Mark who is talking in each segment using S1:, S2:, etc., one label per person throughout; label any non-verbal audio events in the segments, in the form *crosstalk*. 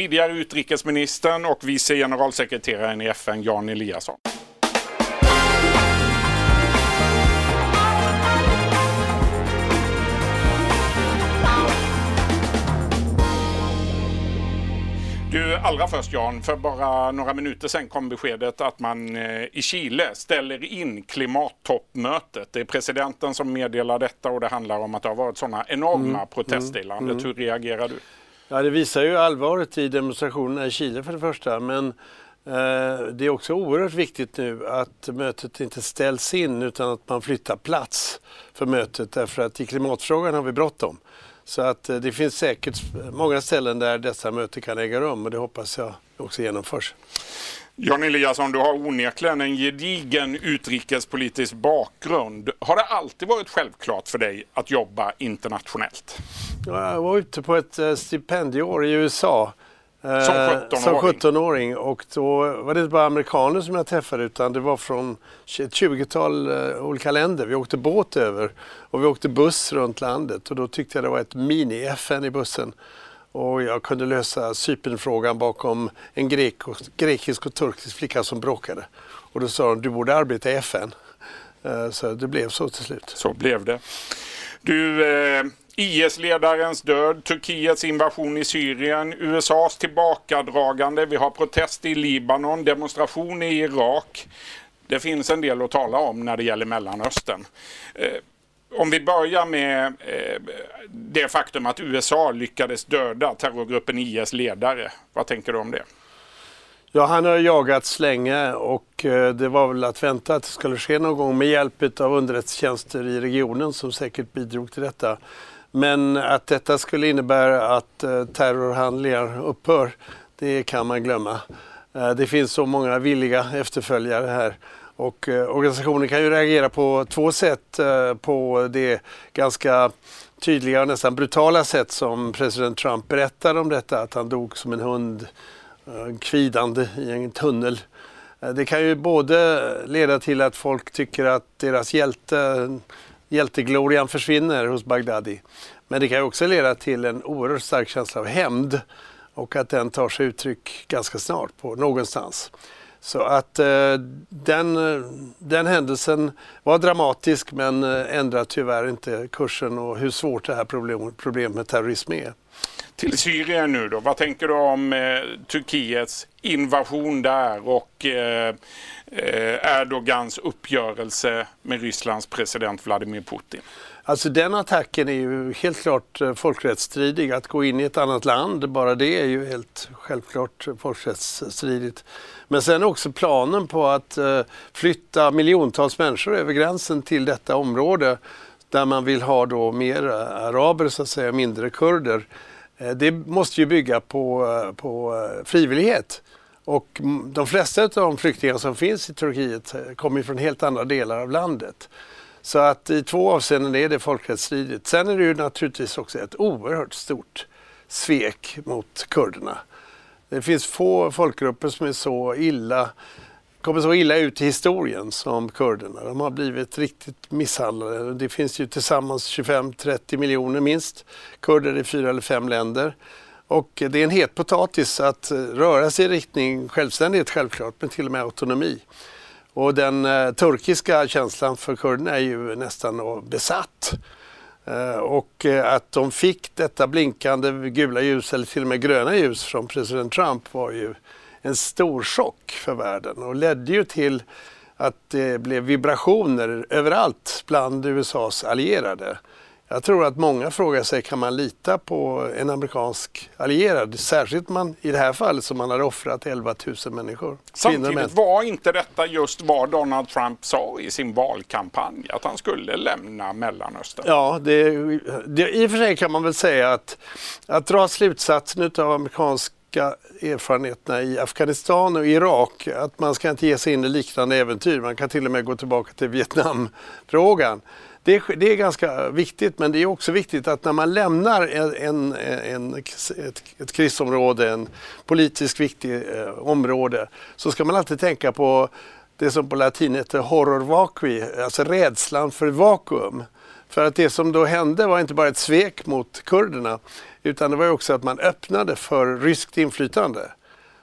S1: tidigare utrikesministern och vice generalsekreteraren i FN Jan Eliasson. Du, allra först Jan, för bara några minuter sedan kom beskedet att man eh, i Chile ställer in klimattoppmötet. Det är presidenten som meddelar detta och det handlar om att det har varit sådana enorma mm. protester i landet. Mm. Hur reagerar du?
S2: Ja, det visar ju allvaret i demonstrationerna i Chile för det första, men eh, det är också oerhört viktigt nu att mötet inte ställs in utan att man flyttar plats för mötet därför att i klimatfrågan har vi bråttom. Så att eh, det finns säkert många ställen där dessa möten kan äga rum och det hoppas jag också genomförs.
S1: Jan Eliasson, du har onekligen en gedigen utrikespolitisk bakgrund. Har det alltid varit självklart för dig att jobba internationellt?
S2: Jag var ute på ett eh, stipendieår i USA
S1: som 17-åring?
S2: Som 17-åring och då var det inte bara amerikaner som jag träffade utan det var från ett 20-tal olika länder. Vi åkte båt över och vi åkte buss runt landet och då tyckte jag det var ett mini-FN i bussen. Och jag kunde lösa Cypernfrågan bakom en grek och, grekisk och turkisk flicka som bråkade. Och då sa de, du borde arbeta i FN. Eh, så det blev så till slut.
S1: Så blev det. Du, eh, IS-ledarens död, Turkiets invasion i Syrien, USAs tillbakadragande, vi har protest i Libanon, demonstration i Irak. Det finns en del att tala om när det gäller Mellanöstern. Eh, om vi börjar med eh, det faktum att USA lyckades döda terrorgruppen IS ledare. Vad tänker du om det?
S2: Ja, han har jagats länge och eh, det var väl att vänta att det skulle ske någon gång med hjälp av underrättelsetjänster i regionen som säkert bidrog till detta. Men att detta skulle innebära att eh, terrorhandlingar upphör, det kan man glömma. Det finns så många villiga efterföljare här och eh, organisationen kan ju reagera på två sätt eh, på det ganska tydliga och nästan brutala sätt som president Trump berättade om detta, att han dog som en hund eh, kvidande i en tunnel. Eh, det kan ju både leda till att folk tycker att deras hjälte hjälteglorian försvinner hos Bagdadi. Men det kan också leda till en oerhört stark känsla av hämnd och att den tar sig uttryck ganska snart på någonstans. Så att eh, den, den händelsen var dramatisk men eh, ändrar tyvärr inte kursen och hur svårt det här problem, problemet med terrorism är.
S1: Till Syrien nu då, vad tänker du om eh, Turkiets invasion där och eh, eh, Erdogans uppgörelse med Rysslands president Vladimir Putin?
S2: Alltså den attacken är ju helt klart eh, folkrättsstridig. Att gå in i ett annat land, bara det är ju helt självklart folkrättsstridigt. Men sen också planen på att eh, flytta miljontals människor över gränsen till detta område där man vill ha då mer araber så att säga, mindre kurder. Eh, det måste ju bygga på, eh, på eh, frivillighet. Och de flesta av de flyktingar som finns i Turkiet kommer från helt andra delar av landet. Så att i två avseenden är det folkrättsstridigt. Sen är det ju naturligtvis också ett oerhört stort svek mot kurderna. Det finns få folkgrupper som är så illa, kommer så illa ut i historien som kurderna. De har blivit riktigt misshandlade. Det finns ju tillsammans 25-30 miljoner minst kurder i fyra eller fem länder. Och det är en het potatis att röra sig i riktning självständighet självklart, men till och med autonomi. Och den eh, turkiska känslan för kurderna är ju nästan besatt. Eh, och eh, att de fick detta blinkande gula ljus eller till och med gröna ljus från president Trump var ju en stor chock för världen och ledde ju till att det blev vibrationer överallt bland USAs allierade. Jag tror att många frågar sig, kan man lita på en amerikansk allierad? Särskilt man, i det här fallet som man har offrat 11 000 människor.
S1: Samtidigt var inte detta just vad Donald Trump sa i sin valkampanj, att han skulle lämna Mellanöstern?
S2: Ja, det, det, i och för sig kan man väl säga att, att dra slutsatsen av amerikanska erfarenheterna i Afghanistan och Irak, att man ska inte ge sig in i liknande äventyr. Man kan till och med gå tillbaka till Vietnamfrågan det är, det är ganska viktigt men det är också viktigt att när man lämnar en, en, en ett, ett krisområde, en politiskt viktig eh, område, så ska man alltid tänka på det som på latin heter horror vacui, alltså rädslan för vakuum. För att det som då hände var inte bara ett svek mot kurderna utan det var också att man öppnade för ryskt inflytande.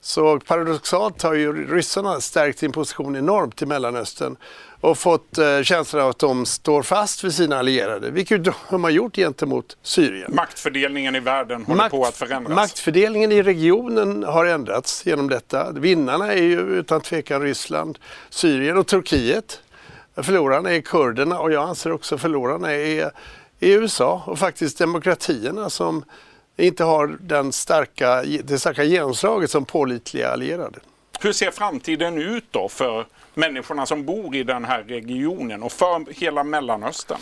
S2: Så paradoxalt har ju ryssarna stärkt sin position enormt i Mellanöstern och fått eh, känslan av att de står fast vid sina allierade, vilket de har gjort gentemot Syrien.
S1: Maktfördelningen i världen håller Makt, på att förändras.
S2: Maktfördelningen i regionen har ändrats genom detta. Vinnarna är ju utan tvekan Ryssland, Syrien och Turkiet. Förlorarna är kurderna och jag anser också förlorarna är, är USA och faktiskt demokratierna som inte har den starka, det starka genomslaget som pålitliga allierade.
S1: Hur ser framtiden ut då för människorna som bor i den här regionen och för hela Mellanöstern?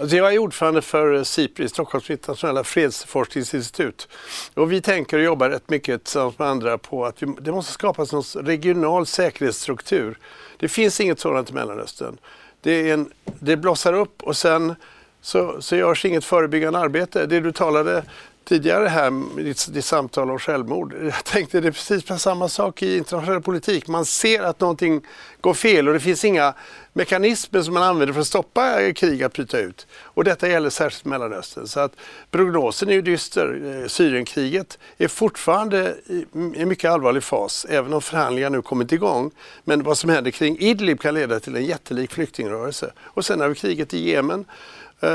S2: Alltså jag är ordförande för SIPRI, Stockholms internationella fredsforskningsinstitut. Och vi tänker och jobbar rätt mycket tillsammans med andra på att vi, det måste skapas någon regional säkerhetsstruktur. Det finns inget sådant i Mellanöstern. Det, är en, det blossar upp och sen så, så görs inget förebyggande arbete. Det du talade tidigare här i ditt, ditt, samtal om självmord. *laughs* Jag tänkte det är precis samma sak i internationell politik. Man ser att någonting går fel och det finns inga mekanismer som man använder för att stoppa eh, krig att bryta ut. Och detta gäller särskilt Mellanöstern. Så att prognosen är ju dyster. Eh, Syrienkriget är fortfarande i en mycket allvarlig fas, även om förhandlingar nu kommit igång. Men vad som händer kring Idlib kan leda till en jättelik flyktingrörelse. Och sen har vi kriget i Jemen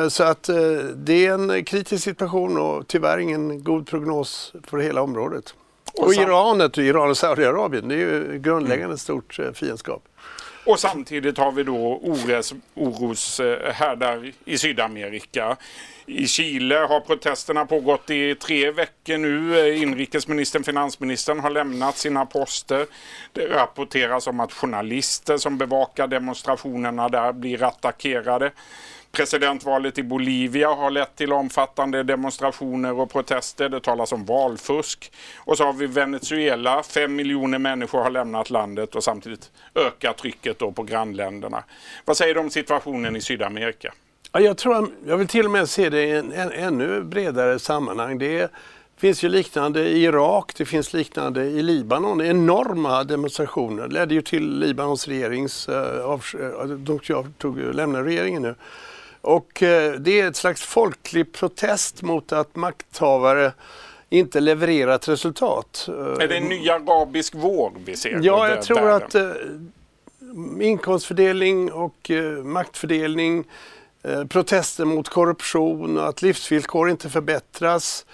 S2: så att eh, det är en kritisk situation och tyvärr ingen god prognos för hela området. Och, och Iranet, Iran och Saudiarabien, det är ju grundläggande mm. stort eh, fiendskap.
S1: Och samtidigt har vi då ores, oroshärdar i Sydamerika. I Chile har protesterna pågått i tre veckor nu. Inrikesministern, finansministern har lämnat sina poster. Det rapporteras om att journalister som bevakar demonstrationerna där blir attackerade. Presidentvalet i Bolivia har lett till omfattande demonstrationer och protester. Det talas om valfusk. Och så har vi Venezuela. Fem miljoner människor har lämnat landet och samtidigt ökar trycket då på grannländerna. Vad säger du om situationen i Sydamerika?
S2: Ja, jag, tror, jag vill till och med se det i en, en ännu bredare sammanhang. Det finns ju liknande i Irak, det finns liknande i Libanon. Enorma demonstrationer. Det ledde ju till Libanons regerings... Uh, de tog, lämnade regeringen nu. Och eh, det är ett slags folklig protest mot att makthavare inte levererar ett resultat.
S1: Är det en ny arabisk våg vi ser?
S2: Ja, jag tror världen? att eh, inkomstfördelning och eh, maktfördelning, eh, protester mot korruption och att livsvillkor inte förbättras.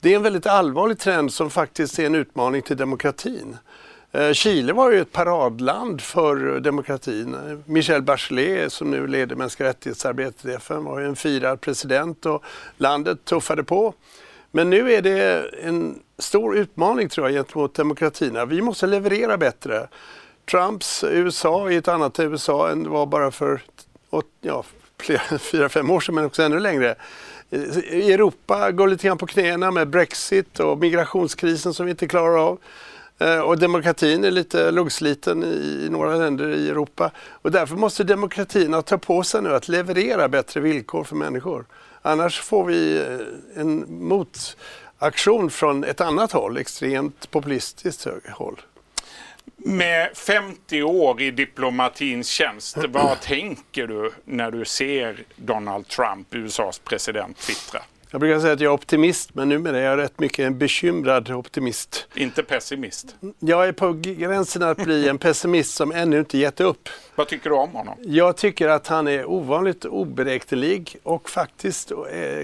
S2: Det är en väldigt allvarlig trend som faktiskt är en utmaning till demokratin. Eh, Chile var ju ett paradland för demokratin. Michel Bachelet som nu leder mänskliga rättighetsarbetet i FN var ju en firad president och landet tuffade på. Men nu är det en stor utmaning tror jag gentemot demokratierna. Vi måste leverera bättre. Trumps USA är ett annat USA än det var bara för ja, *laughs* fyra, fem år sedan men också ännu längre. Eh, Europa går lite grann på knäna med Brexit och migrationskrisen som vi inte klarar av. Eh, och demokratin är lite luggsliten i några länder i Europa. Och därför måste demokratierna ta på sig nu att leverera bättre villkor för människor. Annars får vi eh, en motaktion från ett annat håll, extremt populistiskt håll.
S1: Med 50 år i diplomatins tjänst, vad tänker du när du ser Donald Trump, USAs president, twittra?
S2: Jag brukar säga att jag är optimist, men numera är jag rätt mycket en bekymrad optimist.
S1: Inte pessimist?
S2: Jag är på gränsen att bli en pessimist som ännu inte gett upp.
S1: Vad tycker du om honom?
S2: Jag tycker att han är ovanligt oberäknelig och faktiskt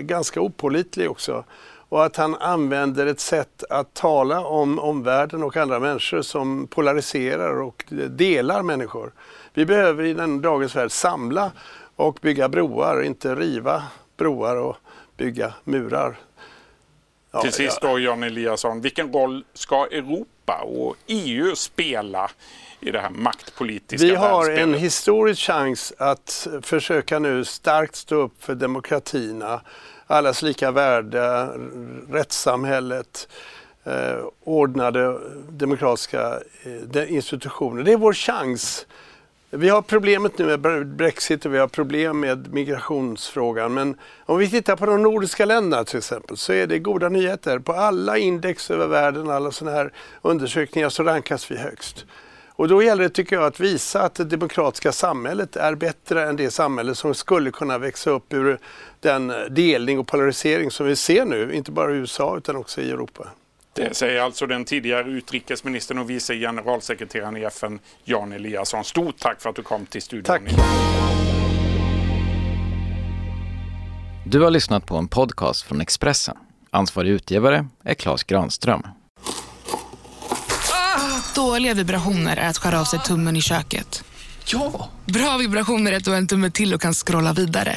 S2: ganska opålitlig också. Och att han använder ett sätt att tala om omvärlden och andra människor som polariserar och delar människor. Vi behöver i den dagens värld samla och bygga broar, inte riva broar och bygga murar.
S1: Ja, Till sist då Jan Eliasson, vilken roll ska Europa och EU spela i det här maktpolitiska
S2: Vi har en historisk chans att försöka nu starkt stå upp för demokratierna, allas lika värde, rättssamhället, eh, ordnade demokratiska eh, institutioner. Det är vår chans vi har problemet nu med Brexit och vi har problem med migrationsfrågan. Men om vi tittar på de nordiska länderna till exempel så är det goda nyheter. På alla index över världen, alla sådana här undersökningar så rankas vi högst. Och då gäller det, tycker jag, att visa att det demokratiska samhället är bättre än det samhälle som skulle kunna växa upp ur den delning och polarisering som vi ser nu, inte bara i USA utan också i Europa.
S1: Det säger alltså den tidigare utrikesministern och vice generalsekreteraren i FN, Jan Eliasson. Stort tack för att du kom till studion.
S2: Tack.
S3: Du har lyssnat på en podcast från Expressen. Ansvarig utgivare är Klas Granström.
S4: Dåliga vibrationer är att skära av sig tummen i köket.
S5: Ja!
S4: Bra vibrationer är att du har en tumme till och kan scrolla vidare.